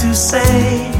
To say,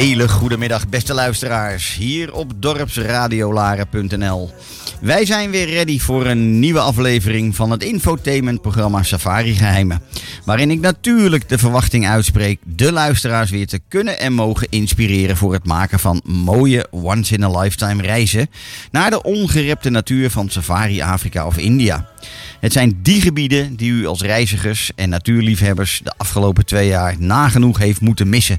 hele goede middag, beste luisteraars, hier op dorpsradiolaren.nl. Wij zijn weer ready voor een nieuwe aflevering van het infotainmentprogramma Safari Geheimen. Waarin ik natuurlijk de verwachting uitspreek de luisteraars weer te kunnen en mogen inspireren voor het maken van mooie once-in-a-lifetime reizen naar de ongerepte natuur van Safari Afrika of India. Het zijn die gebieden die u als reizigers en natuurliefhebbers de afgelopen twee jaar nagenoeg heeft moeten missen.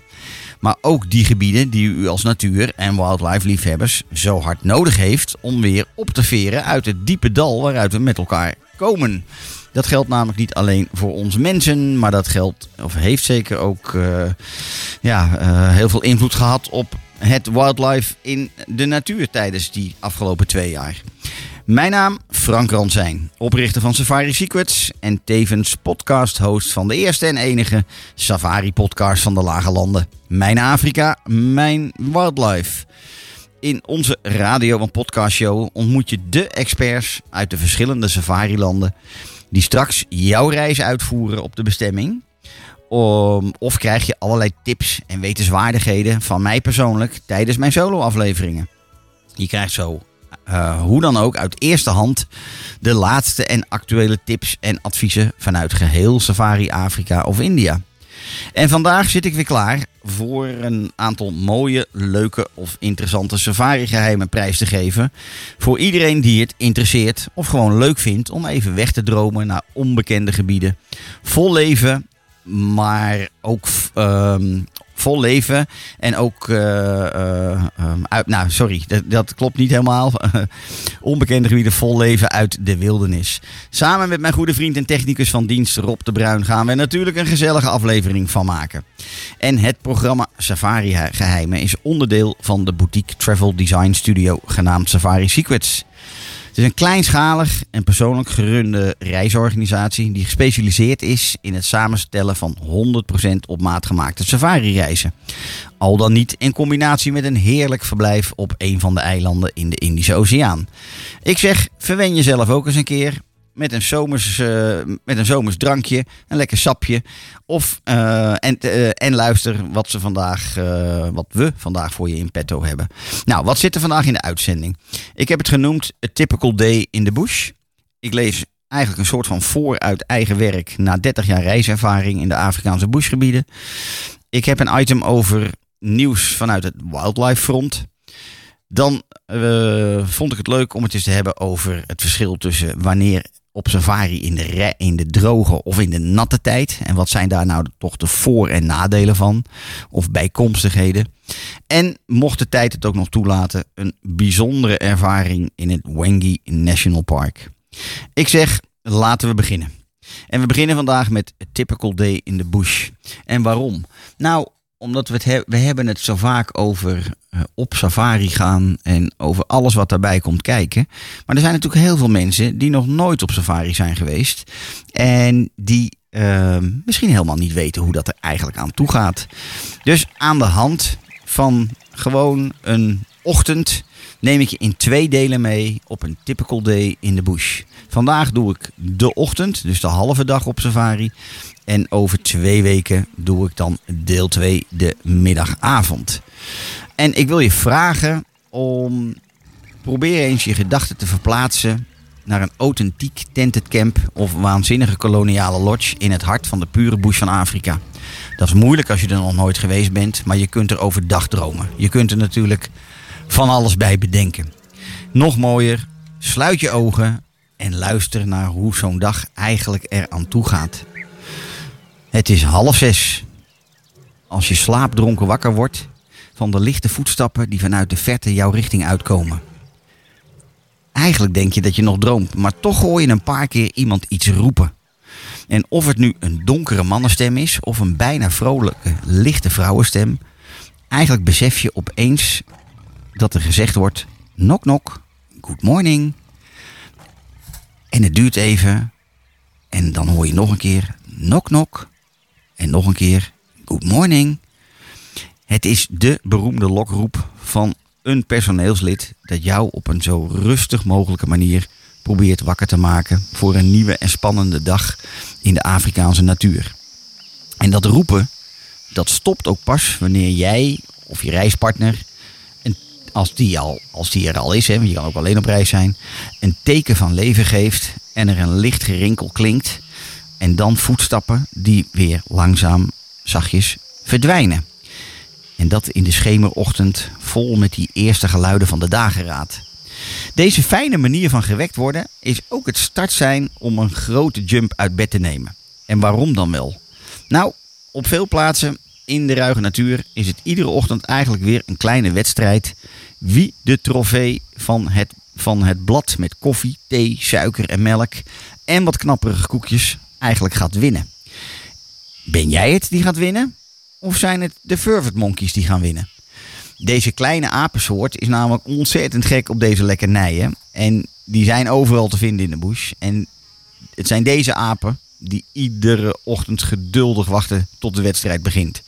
Maar ook die gebieden die u als natuur- en wildlife liefhebbers zo hard nodig heeft om weer op te veren uit het diepe dal waaruit we met elkaar komen. Dat geldt namelijk niet alleen voor ons mensen, maar dat geldt, of heeft zeker ook eh, ja, eh, heel veel invloed gehad op het wildlife in de natuur tijdens die afgelopen twee jaar. Mijn naam Frank Ransijn, oprichter van Safari Secrets en tevens podcast-host van de eerste en enige Safari-podcast van de Lage Landen. Mijn Afrika, mijn wildlife. In onze radio- en podcastshow ontmoet je de experts uit de verschillende safari-landen die straks jouw reis uitvoeren op de bestemming. Of krijg je allerlei tips en wetenswaardigheden van mij persoonlijk tijdens mijn solo-afleveringen. Je krijgt zo uh, hoe dan ook uit eerste hand de laatste en actuele tips en adviezen vanuit geheel Safari Afrika of India. En vandaag zit ik weer klaar voor een aantal mooie, leuke of interessante safari-geheimen prijs te geven. Voor iedereen die het interesseert of gewoon leuk vindt om even weg te dromen naar onbekende gebieden. Vol leven, maar ook um, vol leven en ook uh, uh, um, uit, nou sorry, dat, dat klopt niet helemaal. Onbekende gebieden vol leven uit de wildernis. Samen met mijn goede vriend en technicus van dienst Rob de Bruin gaan we natuurlijk een gezellige aflevering van maken. En het programma Safari Geheimen is onderdeel van de boutique travel design studio genaamd Safari Secrets. Het is een kleinschalig en persoonlijk gerunde reisorganisatie die gespecialiseerd is in het samenstellen van 100% op maat gemaakte safari-reizen. Al dan niet in combinatie met een heerlijk verblijf op een van de eilanden in de Indische Oceaan. Ik zeg, verwen jezelf ook eens een keer met een zomers, eh, met een zomers drankje, een lekker sapje. Of, eh, en, eh, en luister wat, ze vandaag, wat we vandaag voor je in petto hebben. Nou, wat zit er vandaag in de uitzending? Ik heb het genoemd A Typical Day in the Bush. Ik lees eigenlijk een soort van voor uit eigen werk na 30 jaar reiservaring in de Afrikaanse bushgebieden. Ik heb een item over nieuws vanuit het Wildlife Front. Dan vond ik het leuk om het eens te hebben over het verschil tussen wanneer op safari in de, in de droge of in de natte tijd. En wat zijn daar nou toch de voor- en nadelen van? Of bijkomstigheden. En mocht de tijd het ook nog toelaten, een bijzondere ervaring in het Wengi National Park. Ik zeg, laten we beginnen. En we beginnen vandaag met Typical Day in the Bush. En waarom? Nou, omdat we het, he- we hebben het zo vaak over eh, op safari gaan en over alles wat daarbij komt kijken. Maar er zijn natuurlijk heel veel mensen die nog nooit op safari zijn geweest. En die eh, misschien helemaal niet weten hoe dat er eigenlijk aan toe gaat. Dus aan de hand van gewoon een ochtend neem ik je in twee delen mee op een typical day in the bush. Vandaag doe ik de ochtend, dus de halve dag op safari. En over twee weken doe ik dan deel 2, de middagavond. En ik wil je vragen om probeer eens je gedachten te verplaatsen naar een authentiek tented camp of waanzinnige koloniale lodge in het hart van de pure bush van Afrika. Dat is moeilijk als je er nog nooit geweest bent, maar je kunt er overdag dromen. Je kunt er natuurlijk van alles bij bedenken. Nog mooier, sluit je ogen en luister naar hoe zo'n dag eigenlijk er aan toe gaat. Het is half zes. Als je slaapdronken wakker wordt van de lichte voetstappen die vanuit de verte jouw richting uitkomen. Eigenlijk denk je dat je nog droomt, maar toch hoor je een paar keer iemand iets roepen. En of het nu een donkere mannenstem is of een bijna vrolijke, lichte vrouwenstem, eigenlijk besef je opeens dat er gezegd wordt: knock knock, good morning. En het duurt even en dan hoor je nog een keer knock knock en nog een keer good morning. Het is de beroemde lokroep van een personeelslid dat jou op een zo rustig mogelijke manier probeert wakker te maken voor een nieuwe en spannende dag in de Afrikaanse natuur. En dat roepen, dat stopt ook pas wanneer jij of je reispartner, een, als, die al, als die er al is, hè, want je kan ook alleen op reis zijn, een teken van leven geeft en er een licht gerinkel klinkt. En dan voetstappen die weer langzaam, zachtjes verdwijnen. En dat in de schemerochtend vol met die eerste geluiden van de dageraad. Deze fijne manier van gewekt worden is ook het start zijn om een grote jump uit bed te nemen. En waarom dan wel? Nou, op veel plaatsen in de ruige natuur is het iedere ochtend eigenlijk weer een kleine wedstrijd. Wie de trofee van het, van het blad met koffie, thee, suiker en melk en wat knapperige koekjes eigenlijk gaat winnen. Ben jij het die gaat winnen? Of zijn het de Furford Monkeys die gaan winnen? Deze kleine apensoort is namelijk ontzettend gek op deze lekkernijen. En die zijn overal te vinden in de bush. En het zijn deze apen die iedere ochtend geduldig wachten tot de wedstrijd begint.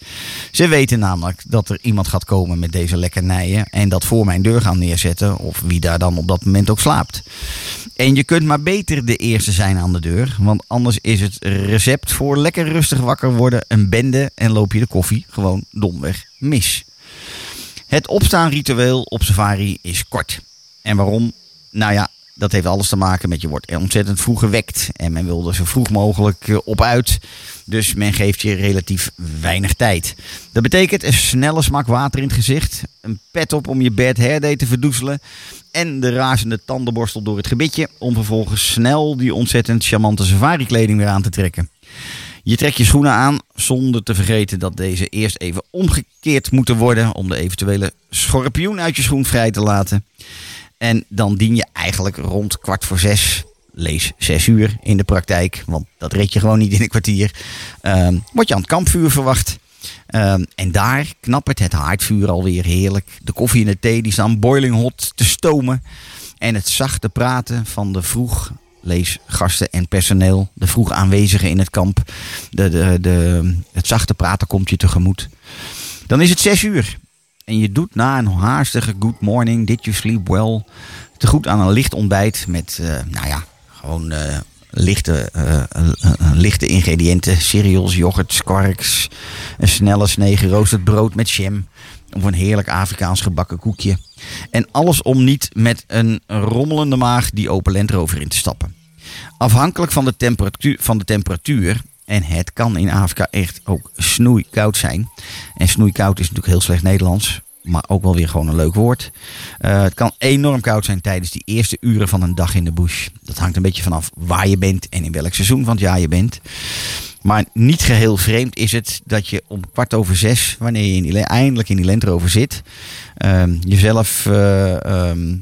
Ze weten namelijk dat er iemand gaat komen met deze lekkernijen en dat voor mijn deur gaan neerzetten of wie daar dan op dat moment ook slaapt. En je kunt maar beter de eerste zijn aan de deur, want anders is het recept voor lekker rustig wakker worden een bende en loop je de koffie gewoon domweg mis. Het opstaanritueel op safari is kort. En waarom? Nou ja, dat heeft alles te maken met je wordt ontzettend vroeg gewekt. En men wil er zo vroeg mogelijk eh, op uit. Dus men geeft je relatief weinig tijd. Dat betekent een snelle smak water in het gezicht. Een pet op om je bed hair day te verdoezelen. En de razende tandenborstel door het gebitje. Om vervolgens snel die ontzettend charmante safari kleding weer aan te trekken. Je trekt je schoenen aan zonder te vergeten dat deze eerst even omgekeerd moeten worden om de eventuele schorpioen uit je schoen vrij te laten. En dan dien je eigenlijk rond kwart voor zes, lees zes uur in de praktijk, want dat red je gewoon niet in een kwartier, ehm, word je aan het kampvuur verwacht. Ehm, en daar knappert het haardvuur alweer heerlijk. De koffie en de thee die staan boiling hot te stomen. en het zachte praten van de vroeg lees gasten en personeel, de vroeg aanwezigen in het kamp. De, de, de, het zachte praten komt je tegemoet. Dan is het zes uur. En je doet na een haastige good morning, did you sleep well, te goed aan een licht ontbijt met, eh, nou ja, gewoon eh, lichte, eh, lichte ingrediënten. Cereals, yoghurt, squarks, een snelle snee geroosterd brood met jam. Of een heerlijk Afrikaans gebakken koekje. En alles om niet met een rommelende maag die open Land Rover in te stappen. Afhankelijk van de temperatuur, van de temperatuur en het kan in Afrika echt ook snoeikoud zijn. En snoeikoud is natuurlijk heel slecht Nederlands. Maar ook wel weer gewoon een leuk woord. Eh, het kan enorm koud zijn tijdens die eerste uren van een dag in de bush. Dat hangt een beetje vanaf waar je bent en in welk seizoen van het jaar je bent. Maar niet geheel vreemd is het dat je om kwart over zes, wanneer je in eindelijk in die Land Rover zit, ehm, jezelf eh, ehm,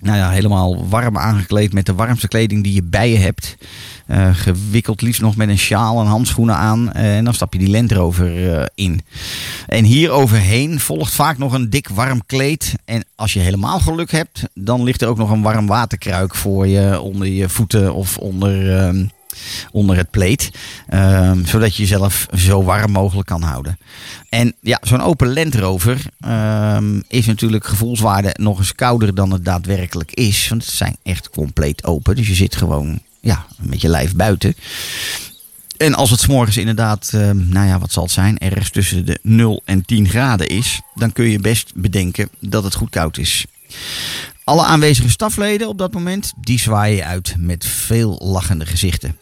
nou ja, helemaal warm aangekleed met de warmste kleding die je bij je hebt. Eh, gewikkeld liefst nog met een sjaal en handschoenen aan. Eh, en dan stap je die Land Rover eh, in. En hier overheen volgt vaak nog een dik warm kleed. En als je helemaal geluk hebt, dan ligt er ook nog een warm waterkruik voor je onder je voeten of onder, ehm, onder het pleed. Ehm, zodat je jezelf zo warm mogelijk kan houden. En ja, zo'n open Land Rover ehm, is natuurlijk gevoelswaarde nog eens kouder dan het daadwerkelijk is. Want het zijn echt compleet open. Dus je zit gewoon ja, met je lijf buiten. En als het 's morgens inderdaad, ehm, nou ja, wat zal het zijn, ergens tussen de 0 en 10 graden is, dan kun je best bedenken dat het goed koud is. Alle aanwezige stafleden op dat moment, die zwaaien uit met veel lachende gezichten.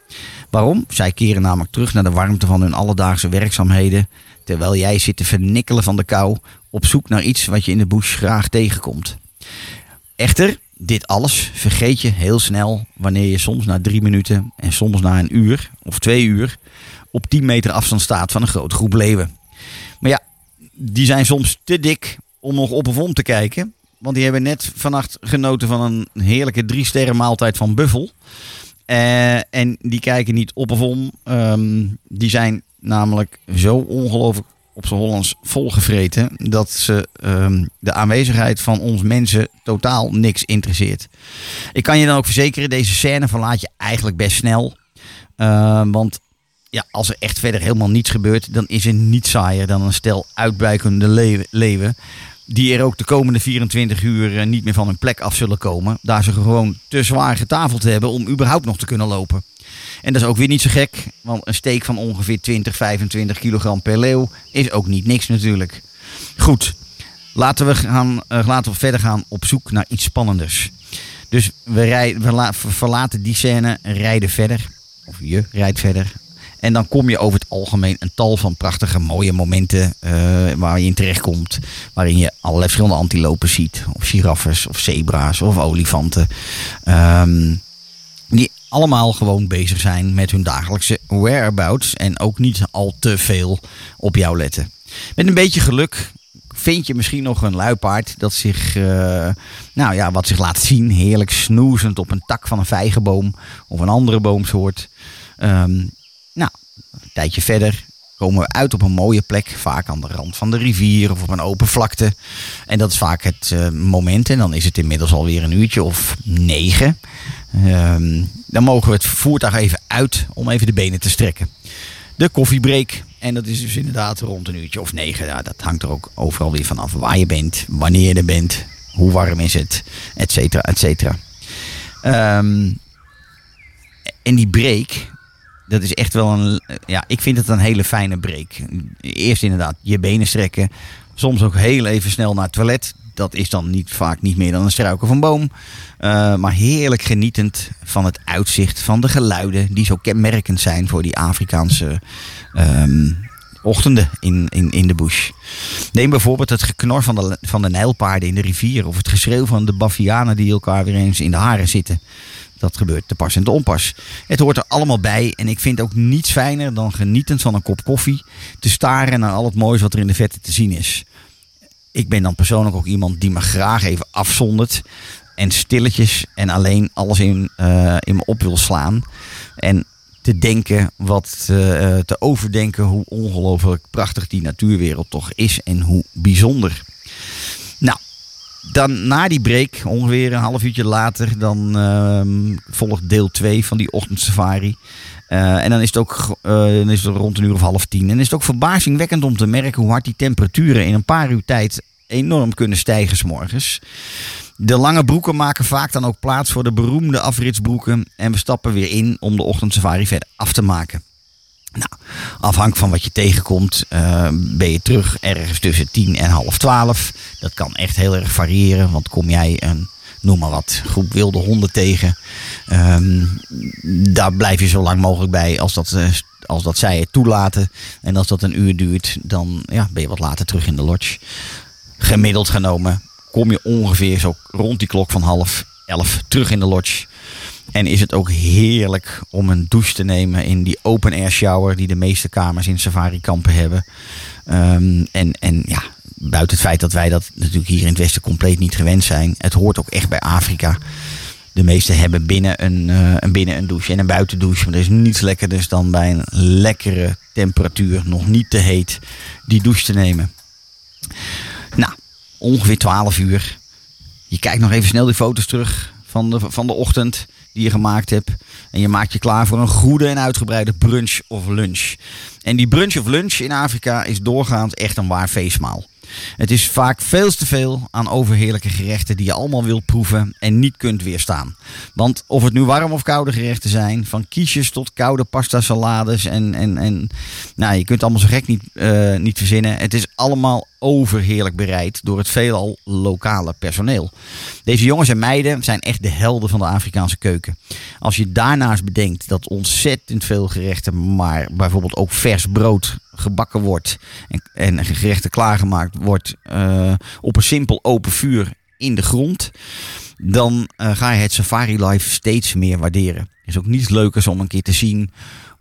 Waarom? Zij keren namelijk terug naar de warmte van hun alledaagse werkzaamheden, terwijl jij zit te vernikkelen van de kou op zoek naar iets wat je in de bush graag tegenkomt. Echter, dit alles vergeet je heel snel wanneer je soms na drie minuten en soms na een uur of twee uur op 10 meter afstand staat van een grote groep leeuwen. Maar ja, die zijn soms te dik om nog op of om te kijken. Want die hebben net vannacht genoten van een heerlijke drie sterren maaltijd van buffel. Eh, en die kijken niet op of om. Ehm, die zijn namelijk zo ongelooflijk op z'n Hollands volgevreten. Dat ze ehm, de aanwezigheid van ons mensen totaal niks interesseert. Ik kan je dan ook verzekeren, deze scène verlaat je eigenlijk best snel. Ehm, want ja, als er echt verder helemaal niets gebeurt, dan is er niets saaier dan een stel uitbuikende leeuwen. Die er ook de komende 24 uur eh, niet meer van hun plek af zullen komen. Daar ze gewoon te zwaar getafeld hebben om überhaupt nog te kunnen lopen. En dat is ook weer niet zo gek, want een steek van ongeveer 20, 25 kilogram per leeuw is ook niet niks natuurlijk. Goed, laten we, gaan, eh, laten we verder gaan op zoek naar iets spannenders. Dus we, rij, we la- verlaten die scène, rijden verder. Of je rijdt verder. En dan kom je over het algemeen een tal van prachtige, mooie momenten eh, waar je in terechtkomt. Waarin je allerlei verschillende antilopen ziet. Of giraffes, of zebra's, of olifanten. Ehm, die allemaal gewoon bezig zijn met hun dagelijkse whereabouts. En ook niet al te veel op jou letten. Met een beetje geluk vind je misschien nog een luipaard dat zich, eh, nou ja, wat zich laat zien. Heerlijk snoezend op een tak van een vijgenboom of een andere boomsoort. Ehm, nou, een tijdje verder komen we uit op een mooie plek. Vaak aan de rand van de rivier of op een open vlakte. En dat is vaak het eh, moment. En dan is het inmiddels alweer een uurtje of negen. Ehm, dan mogen we het voertuig even uit om even de benen te strekken. De koffiebreak. En dat is dus inderdaad rond een uurtje of negen. Ja, dat hangt er ook overal weer vanaf waar je bent, wanneer je er bent, hoe warm is het, et cetera, et cetera. Ehm, en die break, dat is echt wel een. Ja, ik vind het een hele fijne break. Eerst inderdaad je benen strekken. Soms ook heel even snel naar het toilet. Dat is dan niet, vaak niet meer dan een struik of een boom. Uh, maar heerlijk genietend van het uitzicht, van de geluiden die zo kenmerkend zijn voor die Afrikaanse um, ochtenden in, in, in de bush. Neem bijvoorbeeld het geknor van de, van de nijlpaarden in de rivier of het geschreeuw van de bavianen die elkaar weer eens in de haren zitten. Dat gebeurt te pas en te onpas. Het hoort er allemaal bij en ik vind ook niets fijner dan genietend van een kop koffie te staren naar al het moois wat er in de vette te zien is. Ik ben dan persoonlijk ook iemand die me graag even afzondert en stilletjes en alleen alles in, uh, in me op wil slaan. En te denken, wat uh, te overdenken hoe ongelooflijk prachtig die natuurwereld toch is en hoe bijzonder. Dan na die break, ongeveer een half uurtje later, dan ehm, volgt deel 2 van die ochtendsafari. Eh, en dan is, het ook, eh, is het rond een uur of half tien. En is het ook verbazingwekkend om te merken hoe hard die temperaturen in een paar uur tijd enorm kunnen stijgen 's morgens. De lange broeken maken vaak dan ook plaats voor de beroemde afritsbroeken. En we stappen weer in om de ochtendsafari verder af te maken. Nou, afhankelijk van wat je tegenkomt, eh, ben je terug ergens tussen 10 en half 12. Dat kan echt heel erg variëren, want kom jij een, noem maar wat, groep wilde honden tegen. ehm, daar blijf je zo lang mogelijk bij als dat, eh, als dat zij het toelaten. En als dat een uur duurt, dan ja, ben je wat later terug in de lodge. Gemiddeld genomen kom je ongeveer zo rond die klok van half elf terug in de lodge. En is het ook heerlijk om een douche te nemen in die open air shower die de meeste kamers in safari kampen hebben. Ehm, en, en ja, buiten het feit dat wij dat natuurlijk hier in het Westen compleet niet gewend zijn. Het hoort ook echt bij Afrika. De meeste hebben binnen een, eh, een binnen een douche en een buitendouche. Maar er is niets lekkerders dan bij een lekkere temperatuur, nog niet te heet, die douche te nemen. Nou, ongeveer 12 uur. Je kijkt nog even snel die foto's terug van de, van de ochtend die je gemaakt hebt. En je maakt je klaar voor een goede en uitgebreide brunch of lunch. En die brunch of lunch in Afrika is doorgaans echt een waar feestmaal. Het is vaak veel te veel aan overheerlijke gerechten die je allemaal wilt proeven en niet kunt weerstaan. Want of het nu warm of koude gerechten zijn, van kiesjes tot koude pasta salades en, en, en nou, je kunt allemaal zo gek niet, eh, niet verzinnen. Het is allemaal overheerlijk bereid door het veelal lokale personeel. Deze jongens en meiden zijn echt de helden van de Afrikaanse keuken. Als je daarnaast bedenkt dat ontzettend veel gerechten, maar bijvoorbeeld ook vers brood gebakken wordt en, en gerechten klaargemaakt wordt eh, op een simpel open vuur in de grond, dan eh, ga je het safari life steeds meer waarderen. Er is ook niets leukers om een keer te zien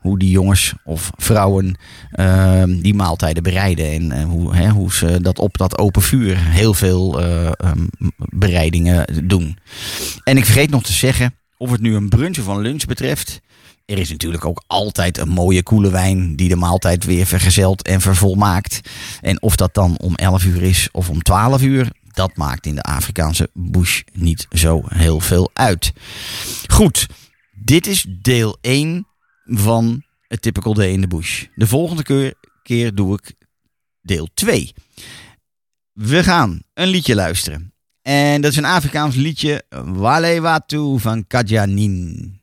hoe die jongens of vrouwen eh, die maaltijden bereiden. En eh, hoe, hè, hoe ze dat op dat open vuur heel veel eh, ehm, bereidingen doen. En ik vergeet nog te zeggen, of het nu een brunch of lunch betreft. Er is natuurlijk ook altijd een mooie koele wijn die de maaltijd weer vergezelt en vervolmaakt. En of dat dan om 11 uur is of om 12 uur, dat maakt in de Afrikaanse bush niet zo heel veel uit. Goed, dit is deel 1 van het Typical Day in the Bush. De volgende keer, keer doe ik deel 2. We gaan een liedje luisteren. En dat is een Afrikaans liedje, Wale Watu van Kajanin.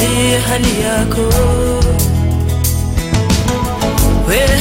Usijililie hali yako wewe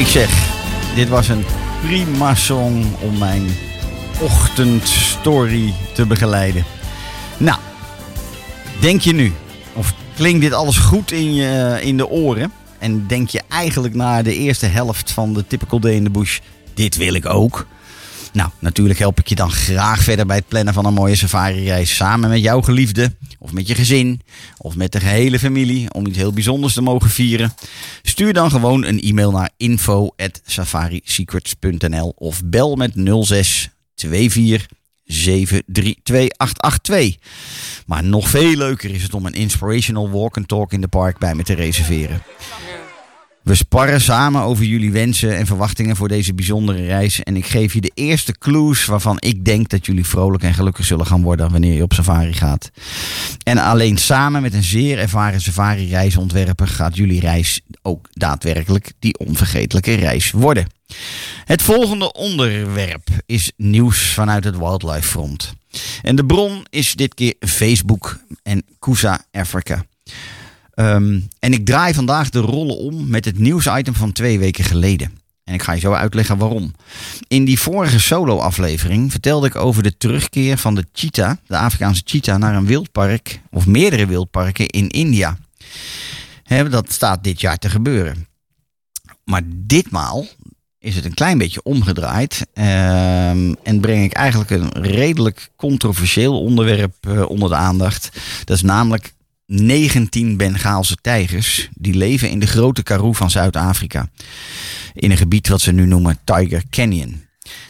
Ik zeg, dit was een prima song om mijn ochtendstory te begeleiden. Nou, denk je nu, of klinkt dit alles goed in, je, in de oren? En denk je eigenlijk na de eerste helft van de Typical Day in the Bush, dit wil ik ook? Nou, natuurlijk help ik je dan graag verder bij het plannen van een mooie safari-reis samen met jouw geliefde, of met je gezin, of met de gehele familie om iets heel bijzonders te mogen vieren. Stuur dan gewoon een e-mail naar info@safarisecrets.nl of bel met 06 24 732882. Maar nog veel leuker is het om een inspirational walk and talk in de park bij me te reserveren. We sparren samen over jullie wensen en verwachtingen voor deze bijzondere reis. En ik geef je de eerste clues waarvan ik denk dat jullie vrolijk en gelukkig zullen gaan worden wanneer je op safari gaat. En alleen samen met een zeer ervaren safari-reisontwerper gaat jullie reis ook daadwerkelijk die onvergetelijke reis worden. Het volgende onderwerp is nieuws vanuit het Wildlife Front. En de bron is dit keer Facebook en Kusa Africa. Ehm, en ik draai vandaag de rollen om met het nieuwsitem van twee weken geleden. En ik ga je zo uitleggen waarom. In die vorige solo-aflevering vertelde ik over de terugkeer van de cheetah, de Afrikaanse cheetah, naar een wildpark of meerdere wildparken in India. Dat staat dit jaar te gebeuren. Maar ditmaal is het een klein beetje omgedraaid. ehm, en breng ik eigenlijk een redelijk controversieel onderwerp eh, onder de aandacht. Dat is namelijk 19 Bengaalse tijgers. Die leven in de grote Karoo van Zuid-Afrika. In een gebied wat ze nu noemen Tiger Canyon.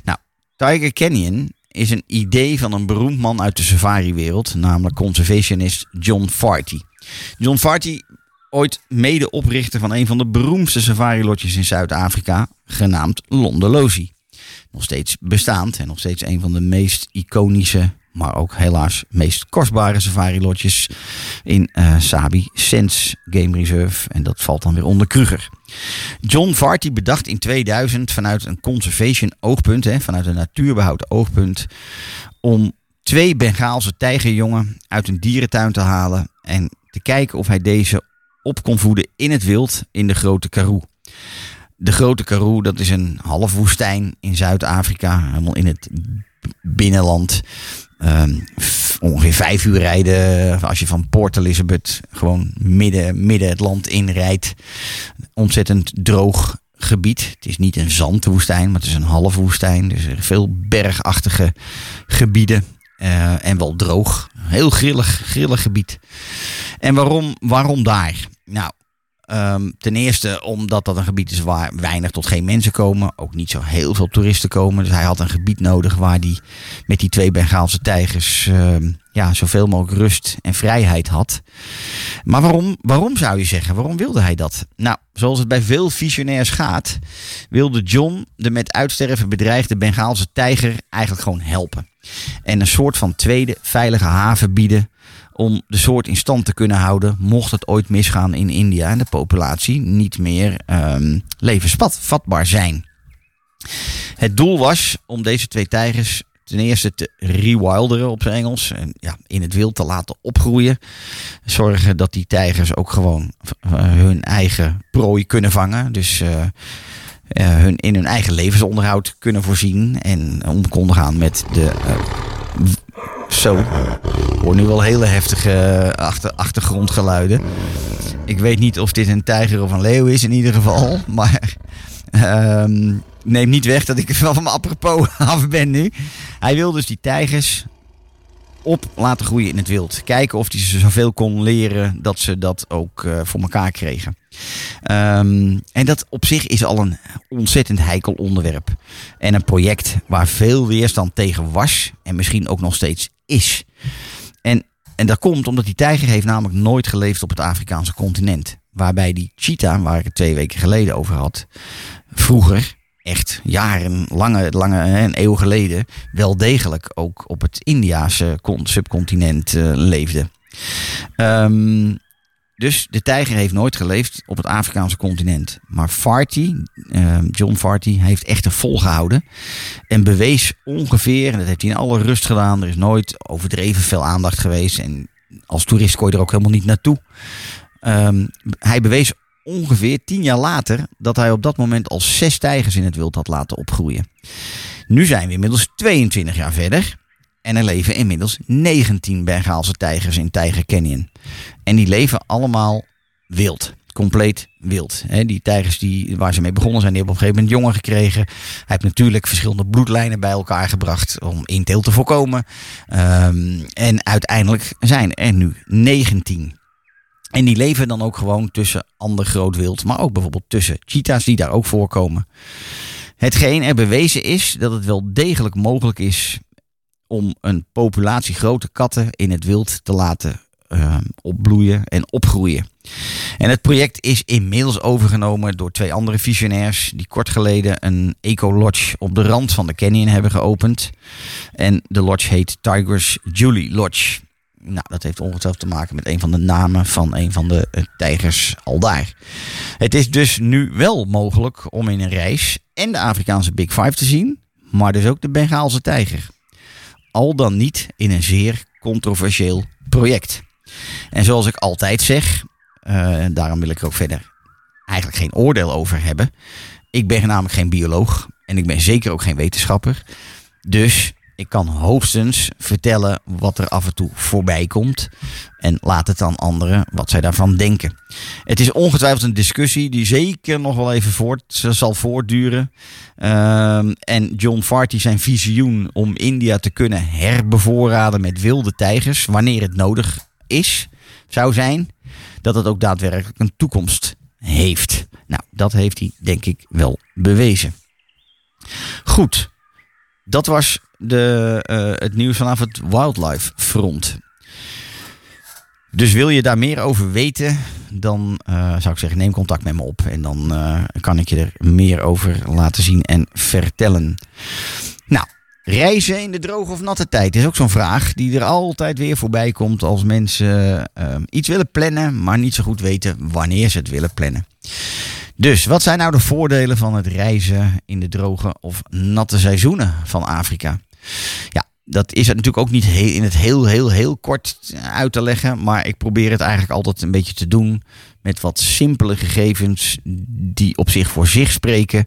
Nou, Tiger Canyon is een idee van een beroemd man uit de safari-wereld. Namelijk conservationist John Farty. John Farty ooit medeoprichter van een van de beroemdste safari-lodges in Zuid-Afrika, genaamd Londolozi. Nog steeds bestaand en nog steeds een van de meest iconische, maar ook helaas meest kostbare safari-lodges in eh, Sabi Sense Game Reserve. En dat valt dan weer onder Kruger. John Varty bedacht in 2000 vanuit een conservation oogpunt, hè, vanuit een natuurbehoud oogpunt, om twee Bengaalse tijgerjongen uit een dierentuin te halen en te kijken of hij deze op kon voeden in het wild in de Grote Karoo. De Grote Karoo, dat is een half woestijn in Zuid-Afrika, helemaal in het binnenland. Ehm, ongeveer vijf uur rijden als je van Port Elizabeth gewoon midden, midden het land inrijdt. Ontzettend droog gebied. Het is niet een zandwoestijn, maar het is een half woestijn. Dus veel bergachtige gebieden. eh, en wel droog. Heel grillig, grillig gebied. En waarom, waarom daar? Nou, ehm, ten eerste omdat dat een gebied is waar weinig tot geen mensen komen. Ook niet zo heel veel toeristen komen. Dus hij had een gebied nodig waar hij met die twee Bengaalse tijgers ehm, ja, zoveel mogelijk rust en vrijheid had. Maar waarom, waarom zou je zeggen? Waarom wilde hij dat? Nou, zoals het bij veel visionairs gaat, wilde John de met uitsterven bedreigde Bengaalse tijger eigenlijk gewoon helpen. En een soort van tweede veilige haven bieden om de soort in stand te kunnen houden mocht het ooit misgaan in India en de populatie niet meer ehm, levensvatbaar zijn. Het doel was om deze twee tijgers ten eerste te rewilderen op zijn Engels. En ja, in het wild te laten opgroeien. Zorgen dat die tijgers ook gewoon eh, hun eigen prooi kunnen vangen. Dus eh, eh, hun, in hun eigen levensonderhoud kunnen voorzien. En om konden gaan met de... zo, hoor nu wel hele heftige eh, achter, achtergrondgeluiden. Ik weet niet of dit een tijger of een leeuw is in ieder geval. Maar ehm, neem niet weg dat ik wel van mijn apropos af ben nu. Hij wil dus die tijgers op laten groeien in het wild. Kijken of hij ze zoveel kon leren dat ze dat ook eh, voor elkaar kregen. Ehm, en dat op zich is al een ontzettend heikel onderwerp. En een project waar veel weerstand tegen was en misschien ook nog steeds is. En, en dat komt omdat die tijger heeft namelijk nooit geleefd op het Afrikaanse continent. Waarbij die cheetah, waar ik het twee weken geleden over had, vroeger, echt jaren, lange, lange een eeuw geleden, wel degelijk ook op het Indiase con- subcontinent eh, leefde. Ehm, dus de tijger heeft nooit geleefd op het Afrikaanse continent. Maar Farty, ehm, John Farty, heeft echter volgehouden. En bewees ongeveer, en dat heeft hij in alle rust gedaan. Er is nooit overdreven veel aandacht geweest. En als toerist kon je er ook helemaal niet naartoe. Ehm, hij bewees ongeveer tien jaar later dat hij op dat moment al zes tijgers in het wild had laten opgroeien. Nu zijn we inmiddels 22 jaar verder en er leven inmiddels 19 Bengaalse tijgers in Tiger Canyon. En die leven allemaal wild. Compleet wild. Die tijgers die, waar ze mee begonnen zijn, die hebben op een gegeven moment jongen gekregen. Hij heeft natuurlijk verschillende bloedlijnen bij elkaar gebracht om inteel te voorkomen. Ehm, en uiteindelijk zijn er nu 19. En die leven dan ook gewoon tussen ander groot wild, maar ook bijvoorbeeld tussen cheetahs die daar ook voorkomen. Hetgeen er bewezen is dat het wel degelijk mogelijk is om een populatie grote katten in het wild te laten eh, opbloeien en opgroeien. En het project is inmiddels overgenomen door twee andere visionairs die kort geleden een eco-lodge op de rand van de canyon hebben geopend. En de lodge heet Tigers Julie Lodge. Nou, dat heeft ongetwijfeld te maken met een van de namen van een van de eh, tijgers al daar. Het is dus nu wel mogelijk om in een reis en de Afrikaanse Big Five te zien, maar dus ook de Bengaalse tijger. Al dan niet in een zeer controversieel project. En zoals ik altijd zeg, eh, daarom wil ik er ook verder eigenlijk geen oordeel over hebben. Ik ben namelijk geen bioloog en ik ben zeker ook geen wetenschapper. Dus ik kan hoogstens vertellen wat er af en toe voorbij komt. En laat het dan anderen wat zij daarvan denken. Het is ongetwijfeld een discussie die zeker nog wel even voort, zal voortduren. Ehm, en John Farty zijn visioen om India te kunnen herbevoorraden met wilde tijgers, wanneer het nodig is, zou zijn, dat het ook daadwerkelijk een toekomst heeft. Nou, dat heeft hij denk ik wel bewezen. Goed, dat was de, eh, het nieuws vanaf het wildlife front. Dus wil je daar meer over weten, dan eh, zou ik zeggen neem contact met me op. En dan eh, kan ik je er meer over laten zien en vertellen. Nou, reizen in de droge of natte tijd is ook zo'n vraag die er altijd weer voorbij komt als mensen iets willen plannen, maar niet zo goed weten wanneer ze het willen plannen. Dus wat zijn nou de voordelen van het reizen in de droge of natte seizoenen van Afrika? Ja, dat is natuurlijk ook niet heel, in het heel, heel, heel kort uit te leggen. Maar ik probeer het eigenlijk altijd een beetje te doen met wat simpele gegevens die op zich voor zich spreken.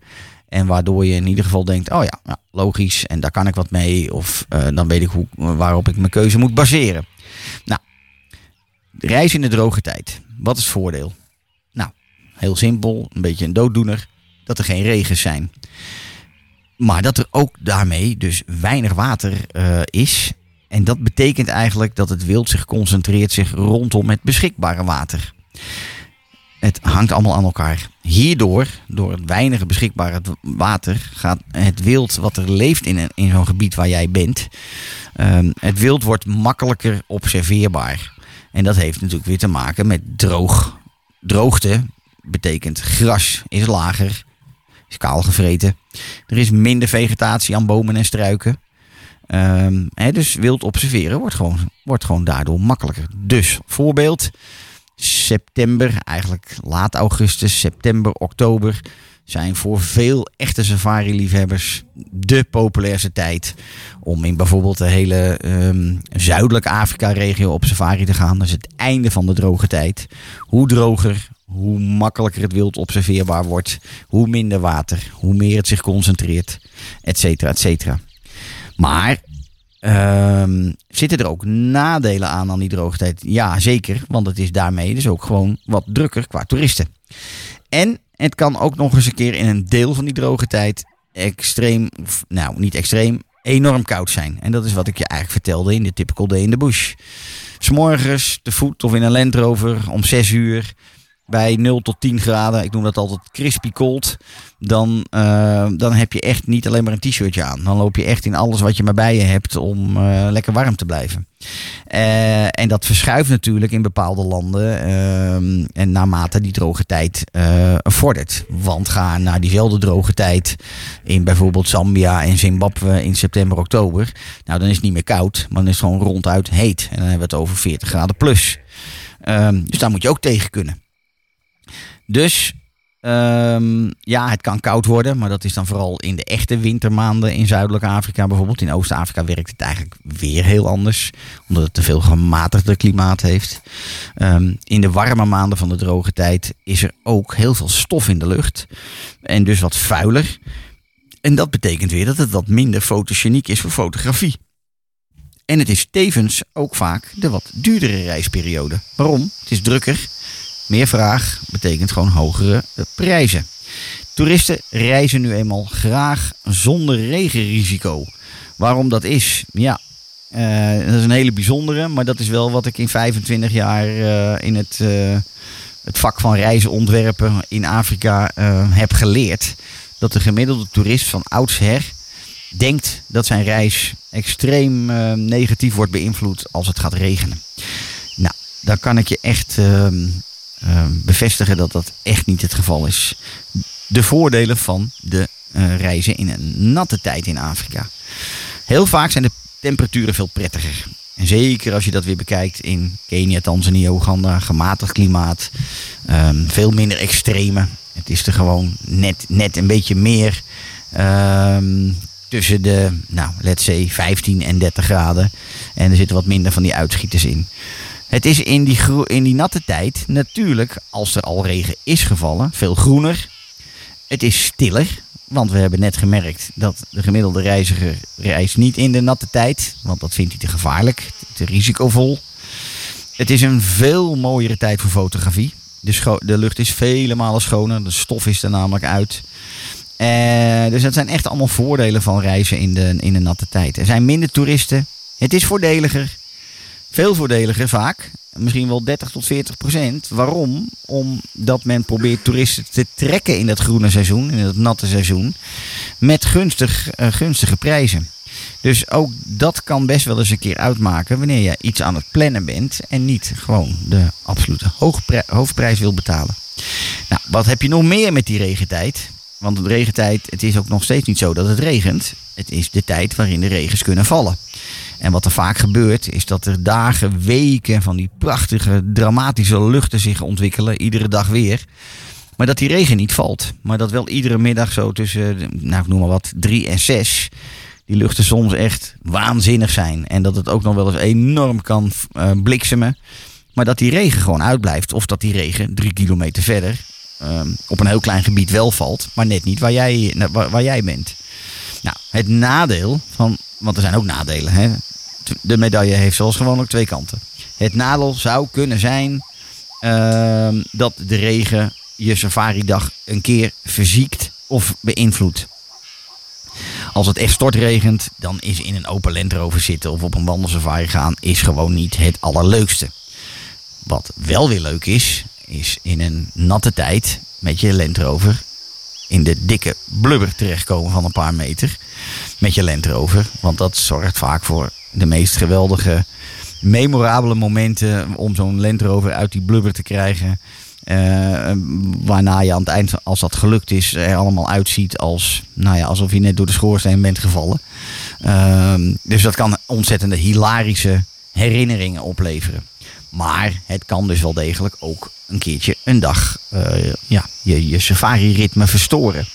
En waardoor je in ieder geval denkt, oh ja, logisch en daar kan ik wat mee. Of eh, dan weet ik hoe, waarop ik mijn keuze moet baseren. Nou, reis in de droge tijd. Wat is het voordeel? Nou, heel simpel, een beetje een dooddoener. Dat er geen regens zijn. Maar dat er ook daarmee dus weinig water eh, is. En dat betekent eigenlijk dat het wild zich concentreert zich rondom het beschikbare water. Het hangt allemaal aan elkaar. Hierdoor, door het weinige beschikbare water, gaat het wild wat er leeft in, in zo'n gebied waar jij bent, ehm, het wild wordt makkelijker observeerbaar. En dat heeft natuurlijk weer te maken met droog. Droogte betekent gras is lager, is kaal gevreten. Er is minder vegetatie aan bomen en struiken. Ehm, dus wild observeren wordt gewoon, wordt gewoon daardoor makkelijker. Dus, voorbeeld, september, eigenlijk laat augustus, september, oktober zijn voor veel echte safari-liefhebbers de populairste tijd om in bijvoorbeeld de hele ehm, zuidelijke Afrika-regio op safari te gaan. Dat is het einde van de droge tijd. Hoe droger, hoe makkelijker het wild observeerbaar wordt, hoe minder water, hoe meer het zich concentreert, et cetera, et cetera. Maar Ehm, zitten er ook nadelen aan aan die droogtijd? Ja, zeker. Want het is daarmee dus ook gewoon wat drukker qua toeristen. En het kan ook nog eens een keer in een deel van die droge tijd extreem, nou niet extreem, enorm koud zijn. En dat is wat ik je eigenlijk vertelde in de Typical Day in the Bush. S'morgens te voet of in een Land Rover om 6 uur bij 0 tot 10 graden. Ik noem dat altijd crispy cold. Dan, eh, dan heb je echt niet alleen maar een t-shirtje aan. Dan loop je echt in alles wat je maar bij je hebt om eh, lekker warm te blijven. Eh, en dat verschuift natuurlijk in bepaalde landen. ehm, en naarmate die droge tijd vordert. Want ga naar diezelfde droge tijd in bijvoorbeeld Zambia en Zimbabwe in september, oktober. Nou, dan is het niet meer koud, maar dan is het gewoon ronduit heet. En dan hebben we het over 40 graden plus. Ehm, dus daar moet je ook tegen kunnen. Dus Ehm, ja, het kan koud worden, maar dat is dan vooral in de echte wintermaanden in Zuidelijk Afrika. Bijvoorbeeld in Oost-Afrika werkt het eigenlijk weer heel anders, omdat het te veel gematigder klimaat heeft. Ehm, in de warme maanden van de droge tijd is er ook heel veel stof in de lucht en dus wat vuiler. En dat betekent weer dat het wat minder fotogeniek is voor fotografie. En het is tevens ook vaak de wat duurdere reisperiode. Waarom? Het is drukker. Meer vraag betekent gewoon hogere prijzen. Toeristen reizen nu eenmaal graag zonder regenrisico. Waarom dat is? Ja, eh, dat is een hele bijzondere, maar dat is wel wat ik in 25 jaar eh, in het, eh, het vak van reizen ontwerpen in Afrika heb geleerd. Dat de gemiddelde toerist van oudsher denkt dat zijn reis extreem negatief wordt beïnvloed als het gaat regenen. Nou, dan kan ik je echt ehm, bevestigen dat dat echt niet het geval is. De voordelen van de eh, reizen in een natte tijd in Afrika. Heel vaak zijn de temperaturen veel prettiger. En zeker als je dat weer bekijkt in Kenia, Tanzania, Oeganda, gematigd klimaat. ehm, veel minder extreme. Het is er gewoon net, net een beetje meer ehm, tussen de, nou, let's say 15 en 30 graden. En er zitten wat minder van die uitschieters in. Het is in die, in die natte tijd natuurlijk, als er al regen is gevallen, veel groener. Het is stiller, want we hebben net gemerkt dat de gemiddelde reiziger reist niet in de natte tijd, want dat vindt hij te gevaarlijk, te risicovol. Het is een veel mooiere tijd voor fotografie. De lucht is vele malen schoner, de stof is er namelijk uit. Eh, dus dat zijn echt allemaal voordelen van reizen in de, in de natte tijd. Er zijn minder toeristen. Het is voordeliger. Veel voordeliger vaak. Misschien wel 30 tot 40 procent. Waarom? Omdat men probeert toeristen te trekken in dat groene seizoen, in dat natte seizoen. Met gunstig, eh, gunstige prijzen. Dus ook dat kan best wel eens een keer uitmaken wanneer je iets aan het plannen bent en niet gewoon de absolute hoofdprijs wil betalen. Nou, wat heb je nog meer met die regentijd? Want de regentijd, het is ook nog steeds niet zo dat het regent. Het is de tijd waarin de regens kunnen vallen. En wat er vaak gebeurt, is dat er dagen, weken van die prachtige, dramatische luchten zich ontwikkelen. Iedere dag weer. Maar dat die regen niet valt. Maar dat wel iedere middag zo tussen, nou ik noem maar wat, drie en zes. Die luchten soms echt waanzinnig zijn. En dat het ook nog wel eens enorm kan eh, bliksemen. Maar dat die regen gewoon uitblijft. Of dat die regen drie kilometer verder ehm, op een heel klein gebied wel valt. Maar net niet waar jij, nou, waar, jij bent. Nou, het nadeel van. Want er zijn ook nadelen. Hè? De medaille heeft zoals gewoon ook twee kanten. Het nadeel zou kunnen zijn ehm, dat de regen je safari-dag een keer verziekt of beïnvloedt. Als het echt stortregent, dan is in een open Land Rover zitten of op een wandelsafari gaan is gewoon niet het allerleukste. Wat wel weer leuk is, is in een natte tijd met je Land Rover in de dikke blubber terechtkomen van een paar meter met je Land Rover. Want dat zorgt vaak voor de meest geweldige, memorabele momenten om zo'n Land Rover uit die blubber te krijgen. Eh, waarna je aan het eind, als dat gelukt is, er allemaal uitziet als, nou ja, alsof je net door de schoorsteen bent gevallen. Ehm, dus dat kan ontzettende hilarische herinneringen opleveren. Maar het kan dus wel degelijk ook een keertje een dag eh, ja, je, je safari-ritme verstoren.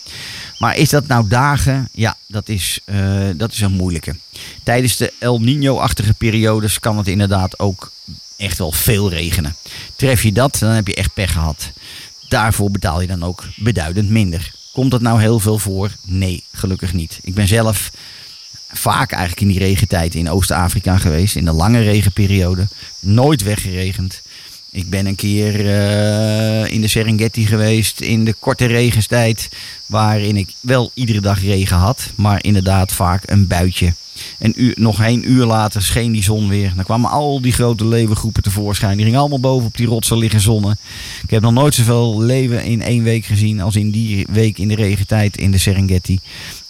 Maar is dat nou dagen? Ja, dat is, eh, dat is een moeilijke. Tijdens de El Nino-achtige periodes kan het inderdaad ook echt wel veel regenen. Tref je dat, dan heb je echt pech gehad. Daarvoor betaal je dan ook beduidend minder. Komt dat nou heel veel voor? Nee, gelukkig niet. Ik ben zelf vaak eigenlijk in die regentijd in Oost-Afrika geweest. In de lange regenperiode. Nooit weggeregend. Ik ben een keer eh, in de Serengeti geweest in de korte regenstijd. Waarin ik wel iedere dag regen had. Maar inderdaad vaak een buitje. Een uur, nog een uur later scheen die zon weer. Dan kwamen al die grote leeuwengroepen tevoorschijn. Die gingen allemaal boven op die rotsen liggen zonnen. Ik heb nog nooit zoveel leeuwen in één week gezien als in die week in de regentijd in de Serengeti.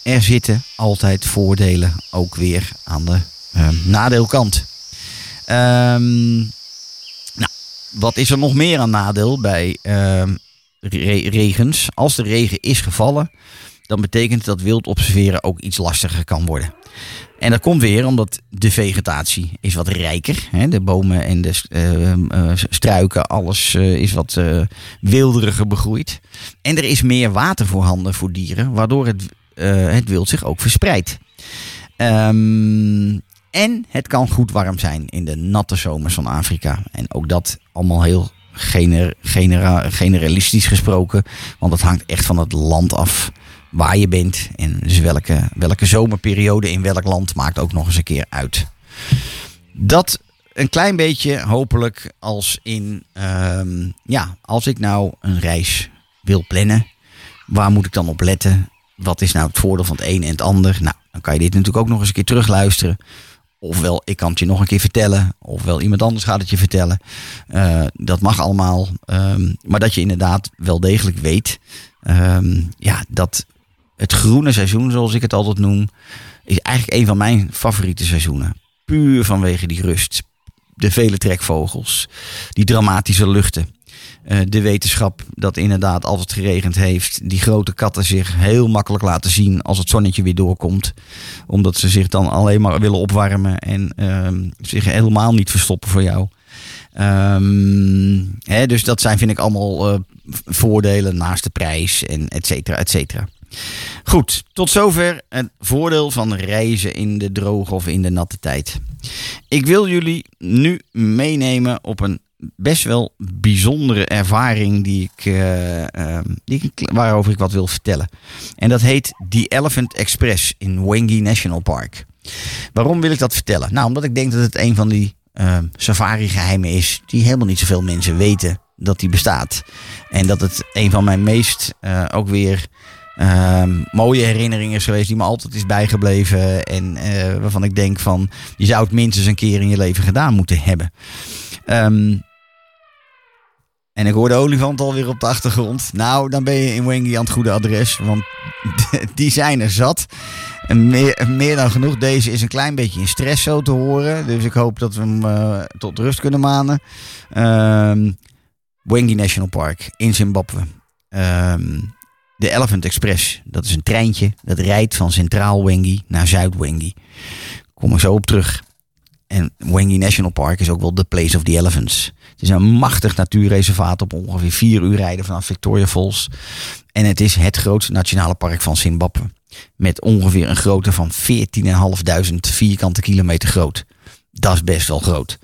Er zitten altijd voordelen ook weer aan de eh, nadeelkant. Ehm, nou, wat is er nog meer aan nadeel bij ehm, re- regens? Als de regen is gevallen, dan betekent dat wild observeren ook iets lastiger kan worden. En dat komt weer omdat de vegetatie is wat rijker. Hè? De bomen en de eh, struiken, alles eh, is wat eh, wilderiger begroeid. En er is meer water voorhanden voor dieren, waardoor het, het wild zich ook verspreidt. Ehm, en het kan goed warm zijn in de natte zomers van Afrika. En ook dat allemaal heel gener, genera- generalistisch gesproken. Want het hangt echt van het land af waar je bent. En dus welke, welke zomerperiode in welk land maakt ook nog eens een keer uit. Dat een klein beetje hopelijk als in... ehm, ja, als ik nou een reis wil plannen. Waar moet ik dan op letten? Wat is nou het voordeel van het een en het ander? Nou, dan kan je dit natuurlijk ook nog eens een keer terugluisteren. Ofwel, ik kan het je nog een keer vertellen. Ofwel, iemand anders gaat het je vertellen. Eh, dat mag allemaal. Ehm, maar dat je inderdaad wel degelijk weet. ehm, ja, dat het groene seizoen, zoals ik het altijd noem. Is eigenlijk een van mijn favoriete seizoenen. Puur vanwege die rust. De vele trekvogels. Die dramatische luchten. Eh, de wetenschap dat inderdaad als het geregend heeft, die grote katten zich heel makkelijk laten zien als het zonnetje weer doorkomt. Omdat ze zich dan alleen maar willen opwarmen en ehm, zich helemaal niet verstoppen voor jou. Ehm, hè, dus dat zijn vind ik allemaal eh, voordelen naast de prijs en et cetera, et cetera. Goed, tot zover het voordeel van reizen in de droge of in de natte tijd. Ik wil jullie nu meenemen op een best wel bijzondere ervaring die ik, eh, ehm, die waarover ik wat wil vertellen. En dat heet The Elephant Express in Wengi National Park. Waarom wil ik dat vertellen? Nou, omdat ik denk dat het een van die ehm, safari-geheimen is die helemaal niet zoveel mensen weten dat die bestaat. En dat het een van mijn meest eh, ook weer ehm, mooie herinneringen is geweest die me altijd is bijgebleven. En eh, waarvan ik denk van, je zou het minstens een keer in je leven gedaan moeten hebben. Ehm, en ik hoor de olifant alweer op de achtergrond. Nou, dan ben je in Wengi aan het goede adres. Want die zijn er zat. En meer, meer dan genoeg. Deze is een klein beetje in stress zo te horen. Dus ik hoop dat we hem eh, tot rust kunnen manen. Ehm Wengi National Park in Zimbabwe. Ehm, de Elephant Express. Dat is een treintje. Dat rijdt van Centraal Wengi naar Zuid Wengi. Kom ik zo op terug. En Wengi National Park is ook wel de place of the elephants. Het is een machtig natuurreservaat op ongeveer vier uur rijden vanaf Victoria Falls. En het is het grootste nationale park van Zimbabwe. Met ongeveer een grootte van 14.500 vierkante kilometer groot. Dat is best wel groot.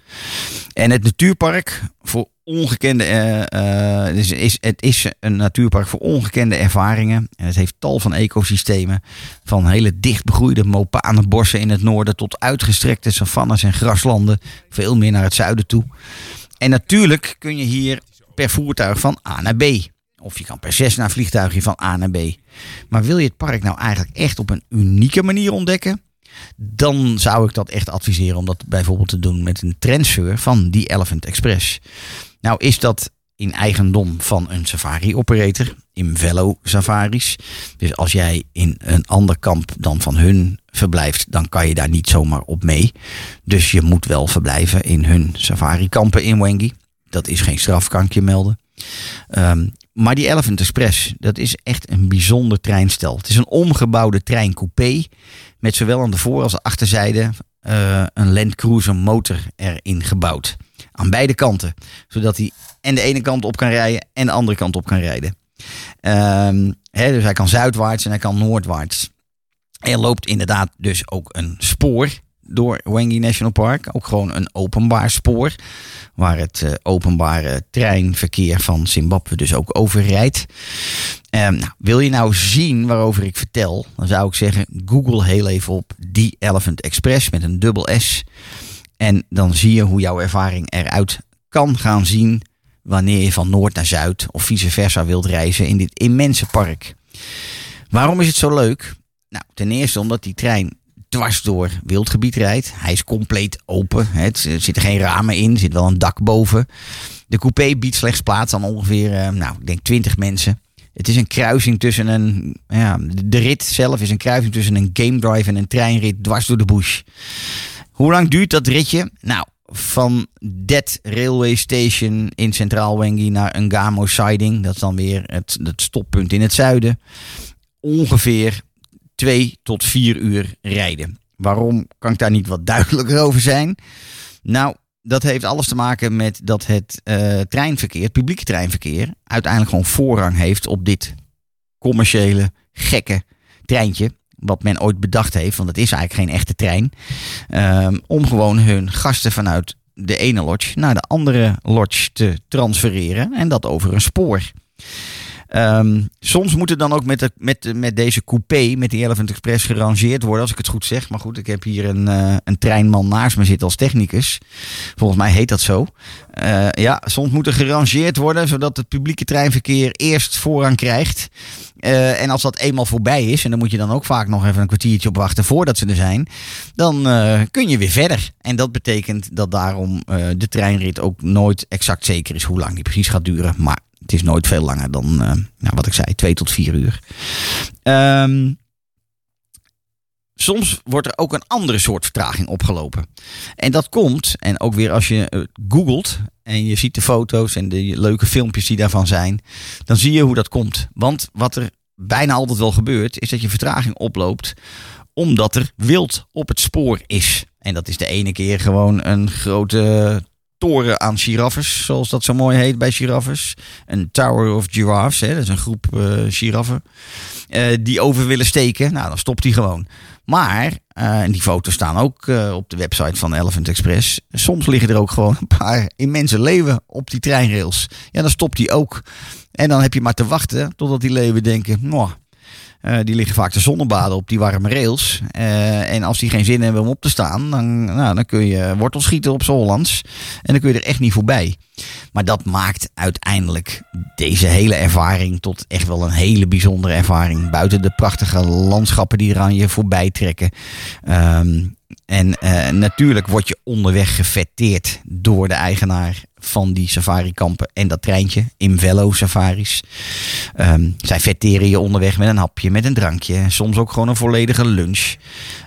En het natuurpark voor ongekende. eh, eh, dus is, het is een natuurpark voor ongekende ervaringen. En het heeft tal van ecosystemen. Van hele dicht begroeide mopanenbossen in het noorden. tot uitgestrekte savannes en graslanden. Veel meer naar het zuiden toe. En natuurlijk kun je hier per voertuig van A naar B. Of je kan per Cessna vliegtuigje van A naar B. Maar wil je het park nou eigenlijk echt op een unieke manier ontdekken? Dan zou ik dat echt adviseren om dat bijvoorbeeld te doen met een transfer van die Elephant Express. Nou is dat in eigendom van een safari operator, Imvello Safaris. Dus als jij in een ander kamp dan van hun verblijft, dan kan je daar niet zomaar op mee. Dus je moet wel verblijven in hun safari kampen in Wengi. Dat is geen straf, kan ik je melden. Ehm, maar die Elephant Express, dat is echt een bijzonder treinstel. Het is een omgebouwde treincoupé met zowel aan de voor- als de achterzijde eh, een Land Cruiser motor erin gebouwd. Aan beide kanten. Zodat hij en de ene kant op kan rijden en de andere kant op kan rijden. Ehm, dus hij kan zuidwaarts en hij kan noordwaarts. Er loopt inderdaad dus ook een spoor door Wengi National Park. Ook gewoon een openbaar spoor. Waar het eh, openbare treinverkeer van Zimbabwe dus ook over rijdt. Ehm, nou, wil je nou zien waarover ik vertel? Dan zou ik zeggen, google heel even op The Elephant Express met een dubbel S. En dan zie je hoe jouw ervaring eruit kan gaan zien wanneer je van noord naar zuid of vice versa wilt reizen in dit immense park. Waarom is het zo leuk? Nou, ten eerste omdat die trein dwars door wildgebied rijdt. Hij is compleet open. hè. Het, er zitten geen ramen in, er zit wel een dak boven. De coupé biedt slechts plaats aan ongeveer, eh, nou, ik denk 20 mensen. Het is een kruising tussen een. Ja, de rit zelf is een kruising tussen een game drive en een treinrit dwars door de bush. Hoe lang duurt dat ritje? Nou, van Dead Railway Station in Centraal Wengi naar Ngamo Siding. Dat is dan weer het, het stoppunt in het zuiden. ongeveer twee tot vier uur rijden. Waarom kan ik daar niet wat duidelijker over zijn? Nou, dat heeft alles te maken met dat het eh, treinverkeer, het publieke treinverkeer, uiteindelijk gewoon voorrang heeft op dit commerciële, gekke treintje. Wat men ooit bedacht heeft, want het is eigenlijk geen echte trein. ehm, om gewoon hun gasten vanuit de ene lodge naar de andere lodge te transfereren. En dat over een spoor. Ehm, soms moet het dan ook met, de, met, met deze coupé, met die Elephant Express, gerangeerd worden, als ik het goed zeg. Maar goed, ik heb hier een, eh, een treinman naast me zitten als technicus. Volgens mij heet dat zo. Eh, ja, soms moet er gerangeerd worden, zodat het publieke treinverkeer eerst voorrang krijgt. Eh, en als dat eenmaal voorbij is, en dan moet je dan ook vaak nog even een kwartiertje op wachten voordat ze er zijn, dan kun je weer verder. En dat betekent dat daarom de treinrit ook nooit exact zeker is hoe lang die precies gaat duren. Maar het is nooit veel langer dan, eh, nou, wat ik zei, twee tot vier uur. Ehm, soms wordt er ook een andere soort vertraging opgelopen. En dat komt, en ook weer als je eh, googelt en je ziet de foto's en de leuke filmpjes die daarvan zijn, dan zie je hoe dat komt. Want wat er bijna altijd wel gebeurt, is dat je vertraging oploopt omdat er wild op het spoor is. En dat is de ene keer gewoon een grote toren aan giraffes, zoals dat zo mooi heet bij giraffes. Een Tower of Giraffes, hè, dat is een groep eh giraffen, eh, die over willen steken. Nou, dan stopt hij gewoon. Maar, eh, en die foto's staan ook op de website van Elephant Express. Soms liggen er ook gewoon een paar immense leeuwen op die treinrails. Ja, dan stopt die ook. En dan heb je maar te wachten totdat die leeuwen denken, nou, eh, die liggen vaak te zonnebaden op die warme rails. Eh, en als die geen zin hebben om op te staan, dan, nou, dan kun je wortel schieten op z'n Hollands. En dan kun je er echt niet voorbij. Maar dat maakt uiteindelijk deze hele ervaring tot echt wel een hele bijzondere ervaring. Buiten de prachtige landschappen die er aan je voorbij trekken. Ehm, en eh, natuurlijk word je onderweg gefetteerd door de eigenaar van die safarikampen en dat treintje, Imvello Safaris. Ehm, zij vetteren je onderweg met een hapje, met een drankje, soms ook gewoon een volledige lunch.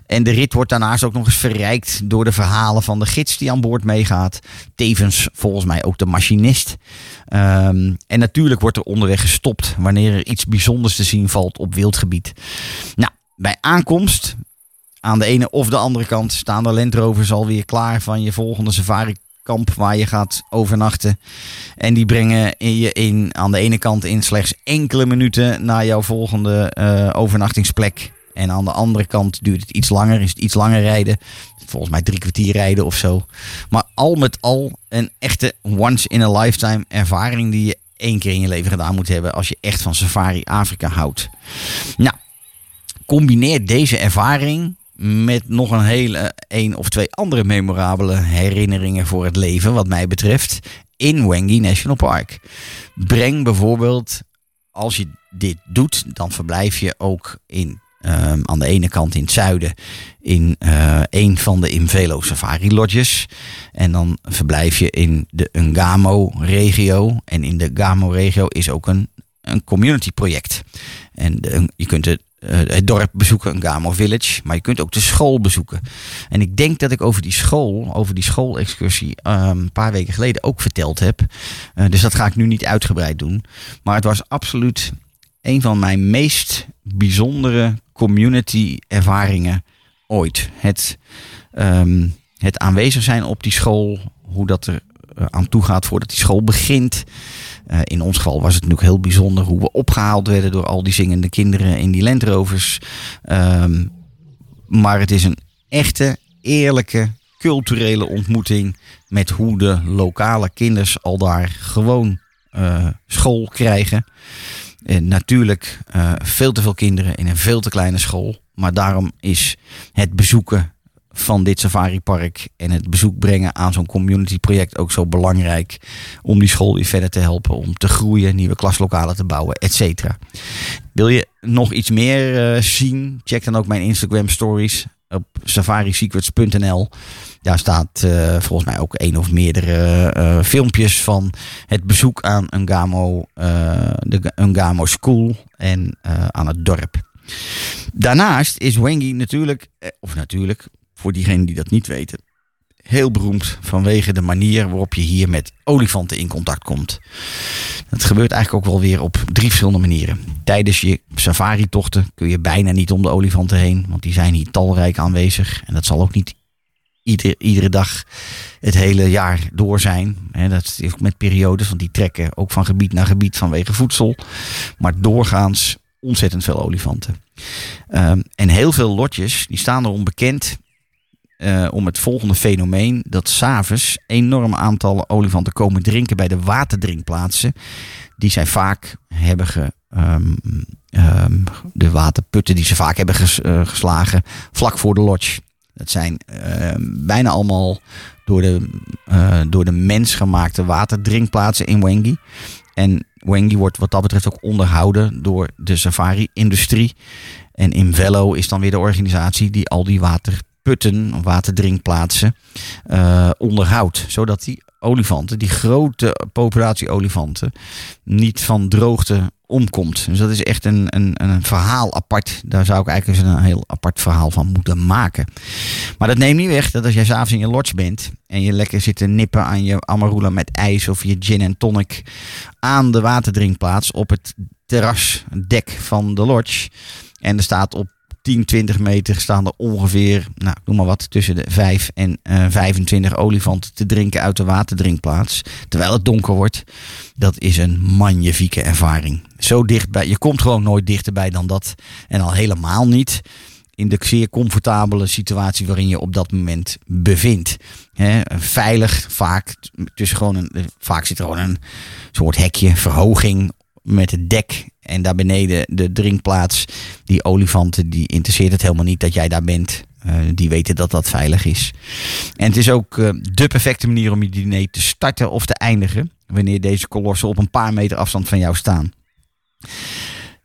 En de rit wordt daarnaast ook nog eens verrijkt door de verhalen van de gids die aan boord meegaat. Tevens volgens mij ook de machinist. Ehm, en natuurlijk wordt er onderweg gestopt wanneer er iets bijzonders te zien valt op wildgebied. Nou, bij aankomst aan de ene of de andere kant staan de Land Rovers alweer klaar van je volgende safari-kamp waar je gaat overnachten. En die brengen je in, aan de ene kant in slechts enkele minuten naar jouw volgende eh, overnachtingsplek. En aan de andere kant duurt het iets langer, is het iets langer rijden. Volgens mij drie kwartier rijden of zo. Maar al met al een echte once in a lifetime ervaring die je één keer in je leven gedaan moet hebben als je echt van Safari Afrika houdt. Nou, combineer deze ervaring met nog een hele één of twee andere memorabele herinneringen voor het leven, wat mij betreft, in Wengi National Park. Breng bijvoorbeeld, als je dit doet, dan verblijf je ook in, ehm, aan de ene kant in het zuiden in eh, een van de Invelo Safari Lodges. En dan verblijf je in de Ngamo-regio. En in de Ngamo-regio is ook een, een community project. En je kunt het, het dorp bezoeken, Ngamo Village. Maar je kunt ook de school bezoeken. En ik denk dat ik over die school, over die schoolexcursie, ehm, een paar weken geleden ook verteld heb. Eh, dus dat ga ik nu niet uitgebreid doen. Maar het was absoluut een van mijn meest bijzondere community ervaringen ooit. Het, ehm, het aanwezig zijn op die school, hoe dat er eh, aan toe gaat voordat die school begint. Eh, in ons geval was het natuurlijk heel bijzonder hoe we opgehaald werden door al die zingende kinderen in die Land Rovers. Ehm, maar het is een echte, eerlijke, culturele ontmoeting met hoe de lokale kinders al daar gewoon eh, school krijgen. En natuurlijk eh, veel te veel kinderen in een veel te kleine school. Maar daarom is het bezoeken van dit safaripark en het bezoek brengen aan zo'n community project ook zo belangrijk om die school weer verder te helpen, om te groeien, nieuwe klaslokalen te bouwen, et cetera. Wil je nog iets meer eh, zien? Check dan ook mijn Instagram stories op safarisecrets.nl. Daar staat eh, volgens mij ook één of meerdere eh, filmpjes van het bezoek aan Ngamo, eh de Ngamo School en aan het dorp. Daarnaast is Wengi natuurlijk, of natuurlijk, voor diegenen die dat niet weten, heel beroemd vanwege de manier waarop je hier met olifanten in contact komt. Dat gebeurt eigenlijk ook wel weer op drie verschillende manieren. Tijdens je safari-tochten kun je bijna niet om de olifanten heen, want die zijn hier talrijk aanwezig. En dat zal ook niet ieder, iedere dag het hele jaar door zijn. Dat is met periodes, want die trekken ook van gebied naar gebied vanwege voedsel. Maar doorgaans ontzettend veel olifanten. Ehm, en heel veel lotjes die staan erom bekend eh, om het volgende fenomeen. Dat s'avonds enorme aantallen olifanten komen drinken bij de waterdrinkplaatsen. Die zij vaak hebben ge, ehm, ehm, de waterputten die ze vaak hebben eh, geslagen vlak voor de lodge. Dat zijn ehm, bijna allemaal door de, eh, door de mens gemaakte waterdrinkplaatsen in Wengi. En Wengi wordt wat dat betreft ook onderhouden door de safari-industrie. En Invello is dan weer de organisatie die al die waterputten, of waterdrinkplaatsen, eh, onderhoudt. Zodat die olifanten, die grote populatie olifanten, niet van droogte omkomt. Dus dat is echt een, een, een verhaal apart. Daar zou ik eigenlijk eens een heel apart verhaal van moeten maken. Maar dat neemt niet weg dat als jij s'avonds in je lodge bent en je lekker zit te nippen aan je amarula met ijs of je gin en tonic aan de waterdrinkplaats op het terrasdek van de lodge. En er staat op 10, 20 meter staan er ongeveer, nou, noem maar wat, tussen de 5 en eh 25 olifanten te drinken uit de waterdrinkplaats. Terwijl het donker wordt. Dat is een magnifieke ervaring. Zo dichtbij. Je komt gewoon nooit dichterbij dan dat. En al helemaal niet in de zeer comfortabele situatie waarin je op dat moment bevindt. Hè, veilig, vaak, tussen gewoon een, vaak zit er gewoon een soort hekje, verhoging met het dek. En daar beneden de drinkplaats. Die olifanten, die interesseert het helemaal niet dat jij daar bent. Eh, die weten dat dat veilig is. En het is ook eh, de perfecte manier om je diner te starten of te eindigen. Wanneer deze kolossen op een paar meter afstand van jou staan.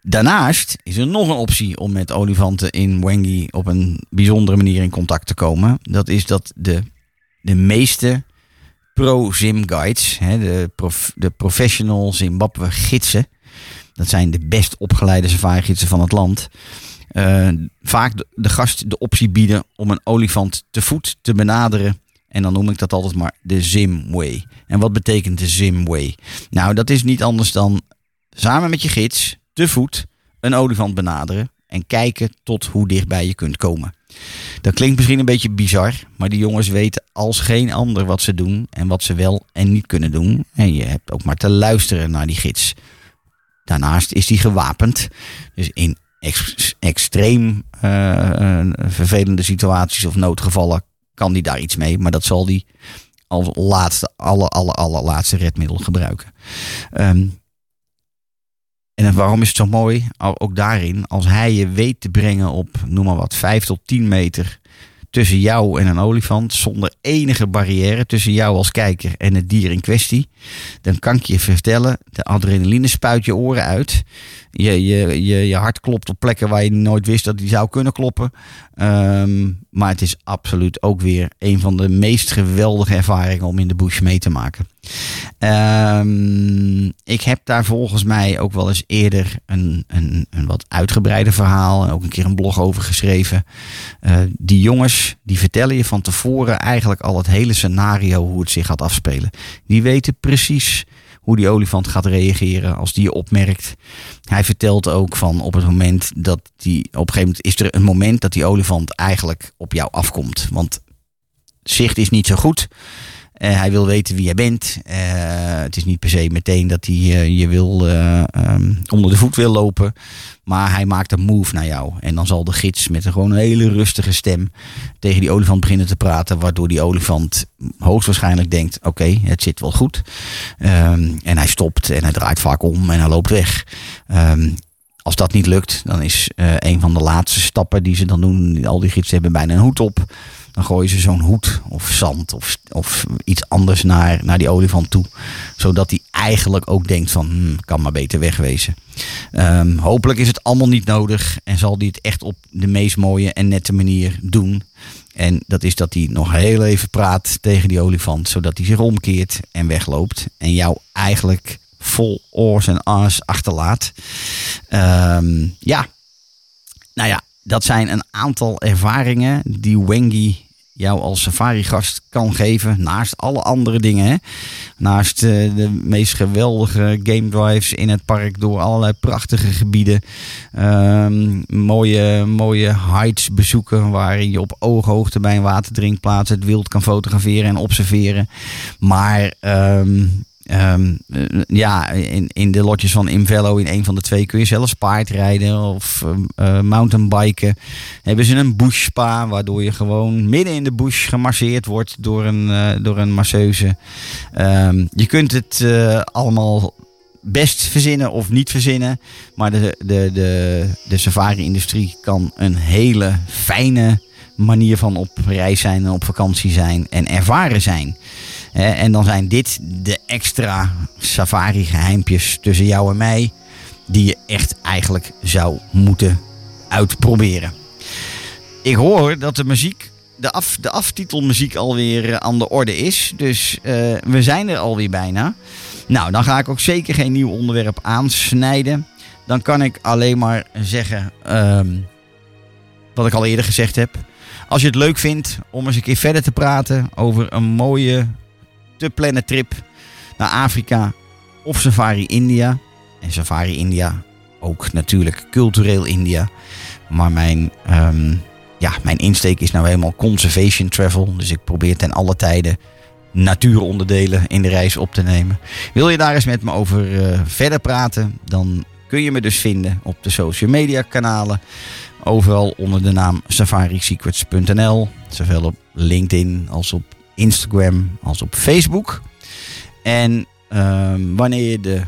Daarnaast is er nog een optie om met olifanten in Wengi op een bijzondere manier in contact te komen. Dat is dat de, de meeste pro-Zim guides, hè, de, prof, de professional Zimbabwe gidsen, dat zijn de best opgeleide safari gidsen van het land, eh, vaak de, de gast de optie bieden om een olifant te voet te benaderen. En dan noem ik dat altijd maar de Zimway. En wat betekent de Zimway? Nou, dat is niet anders dan samen met je gids te voet een olifant benaderen en kijken tot hoe dichtbij je kunt komen. Dat klinkt misschien een beetje bizar, maar die jongens weten als geen ander wat ze doen en wat ze wel en niet kunnen doen. En je hebt ook maar te luisteren naar die gids. Daarnaast is die gewapend. Dus in ex- extreem eh, eh, vervelende situaties of noodgevallen kan die daar iets mee. Maar dat zal die als laatste, aller, aller, allerlaatste redmiddel gebruiken. Ehm, en waarom is het zo mooi? Ook daarin, als hij je weet te brengen op, noem maar wat, 5 tot 10 meter tussen jou en een olifant, zonder enige barrière tussen jou als kijker en het dier in kwestie, dan kan ik je vertellen, de adrenaline spuit je oren uit. Je, je, je, je hart klopt op plekken waar je nooit wist dat die zou kunnen kloppen. Ehm, maar het is absoluut ook weer een van de meest geweldige ervaringen om in de bush mee te maken. Ehm, ik heb daar volgens mij ook wel eens eerder een, een, een wat uitgebreider verhaal en ook een keer een blog over geschreven. Eh, die jongens die vertellen je van tevoren eigenlijk al het hele scenario hoe het zich gaat afspelen. Die weten precies hoe die olifant gaat reageren als die je opmerkt. Hij vertelt ook van op het moment dat die op een gegeven moment is er een moment dat die olifant eigenlijk op jou afkomt. Want zicht is niet zo goed. Eh, hij wil weten wie jij bent. Eh, het is niet per se meteen dat hij eh, je wil eh, ehm, onder de voet wil lopen. Maar hij maakt een move naar jou. En dan zal de gids met een gewoon hele rustige stem tegen die olifant beginnen te praten. Waardoor die olifant hoogstwaarschijnlijk denkt: oké, het zit wel goed. Ehm, en hij stopt en hij draait vaak om en hij loopt weg. Ehm, als dat niet lukt, dan is een van de laatste stappen die ze dan doen. Al die gidsen hebben bijna een hoed op. Dan gooien ze zo'n hoed of zand of, of iets anders naar, naar die olifant toe. Zodat hij eigenlijk ook denkt van, hmm, kan maar beter wegwezen. Ehm, hopelijk is het allemaal niet nodig en zal hij het echt op de meest mooie en nette manier doen. En dat is dat hij nog heel even praat tegen die olifant, zodat hij zich omkeert en wegloopt. En jou eigenlijk vol oors en aas achterlaat. Ehm, ja, nou ja, dat zijn een aantal ervaringen die Wengi jou als safari-gast kan geven. Naast alle andere dingen. Hè? Naast eh, de meest geweldige game drives in het park door allerlei prachtige gebieden. Ehm, mooie, mooie heights bezoeken waar je op ooghoogte bij een waterdrinkplaats het wild kan fotograferen en observeren. Maar ehm, ehm, eh, ja, in, in de lotjes van Invello, in een van de twee, kun je zelfs paardrijden of eh, eh, mountainbiken. Hebben ze een bush waardoor je gewoon midden in de bush gemasseerd wordt door een, eh, door een masseuse. Ehm, je kunt het allemaal best verzinnen of niet verzinnen. Maar de, de, de, de safari-industrie kan een hele fijne manier van op reis zijn en op vakantie zijn en ervaren zijn. En dan zijn dit de extra safari-geheimpjes tussen jou en mij, die je echt eigenlijk zou moeten uitproberen. Ik hoor dat de muziek, de, af, de aftitelmuziek alweer eh, aan de orde is. Dus eh, we zijn er alweer bijna. Nou, dan ga ik ook zeker geen nieuw onderwerp aansnijden. Dan kan ik alleen maar zeggen ehm, wat ik al eerder gezegd heb. Als je het leuk vindt om eens een keer verder te praten over een mooie plannen trip naar Afrika of Safari India. En Safari India ook natuurlijk cultureel India. Maar mijn, ehm, ja, mijn insteek is nou helemaal conservation travel. Dus ik probeer ten alle tijden natuuronderdelen in de reis op te nemen. Wil je daar eens met me over eh, verder praten? Dan kun je me dus vinden op de social media kanalen. Overal onder de naam safarisecrets.nl. Zowel op LinkedIn als op Instagram als op Facebook. En ehm, wanneer je de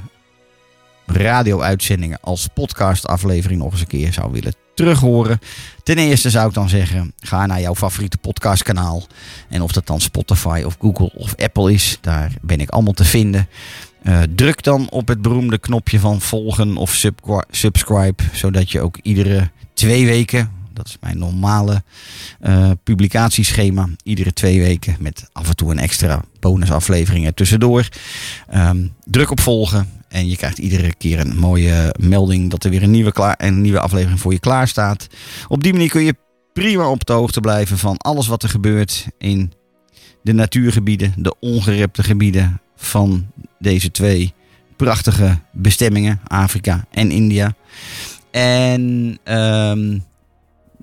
radio-uitzendingen als podcastaflevering nog eens een keer zou willen terughoren. Ten eerste zou ik dan zeggen, ga naar jouw favoriete podcastkanaal. En of dat dan Spotify of Google of Apple is, daar ben ik allemaal te vinden. Eh, druk dan op het beroemde knopje van volgen of subscri- subscribe, zodat je ook iedere twee weken, dat is mijn normale eh, publicatieschema, iedere twee weken met af en toe een extra bonusaflevering er tussendoor. Ehm, druk op volgen en je krijgt iedere keer een mooie melding dat er weer een nieuwe, klaar, een nieuwe aflevering voor je klaar staat. Op die manier kun je prima op de hoogte blijven van alles wat er gebeurt in de natuurgebieden, de ongerepte gebieden van deze twee prachtige bestemmingen, Afrika en India. En ehm,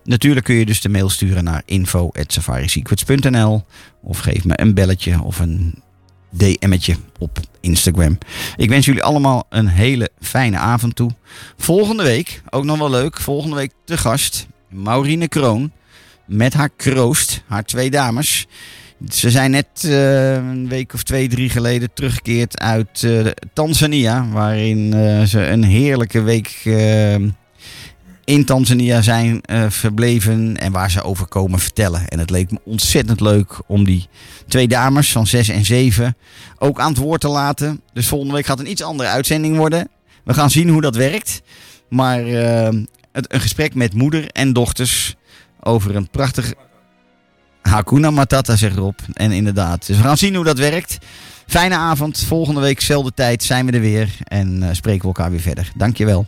natuurlijk kun je dus de mail sturen naar info.safarisecrets.nl of geef me een belletje of een DM'tje op Instagram. Ik wens jullie allemaal een hele fijne avond toe. Volgende week, ook nog wel leuk, volgende week te gast Maurine Kroon met haar kroost, haar twee dames. Ze zijn net eh, een week of twee, drie geleden teruggekeerd uit eh, Tanzania, waarin eh, ze een heerlijke week in Tanzania zijn eh, verbleven en waar ze over komen vertellen. En het leek me ontzettend leuk om die twee dames van zes en zeven ook aan het woord te laten. Dus volgende week gaat een iets andere uitzending worden. We gaan zien hoe dat werkt. Maar eh, het, een gesprek met moeder en dochters over een prachtig... Hakuna Matata, zegt Rob. En inderdaad. Dus we gaan zien hoe dat werkt. Fijne avond. Volgende week, zelfde tijd, zijn we er weer. En eh, spreken we elkaar weer verder. Dankjewel.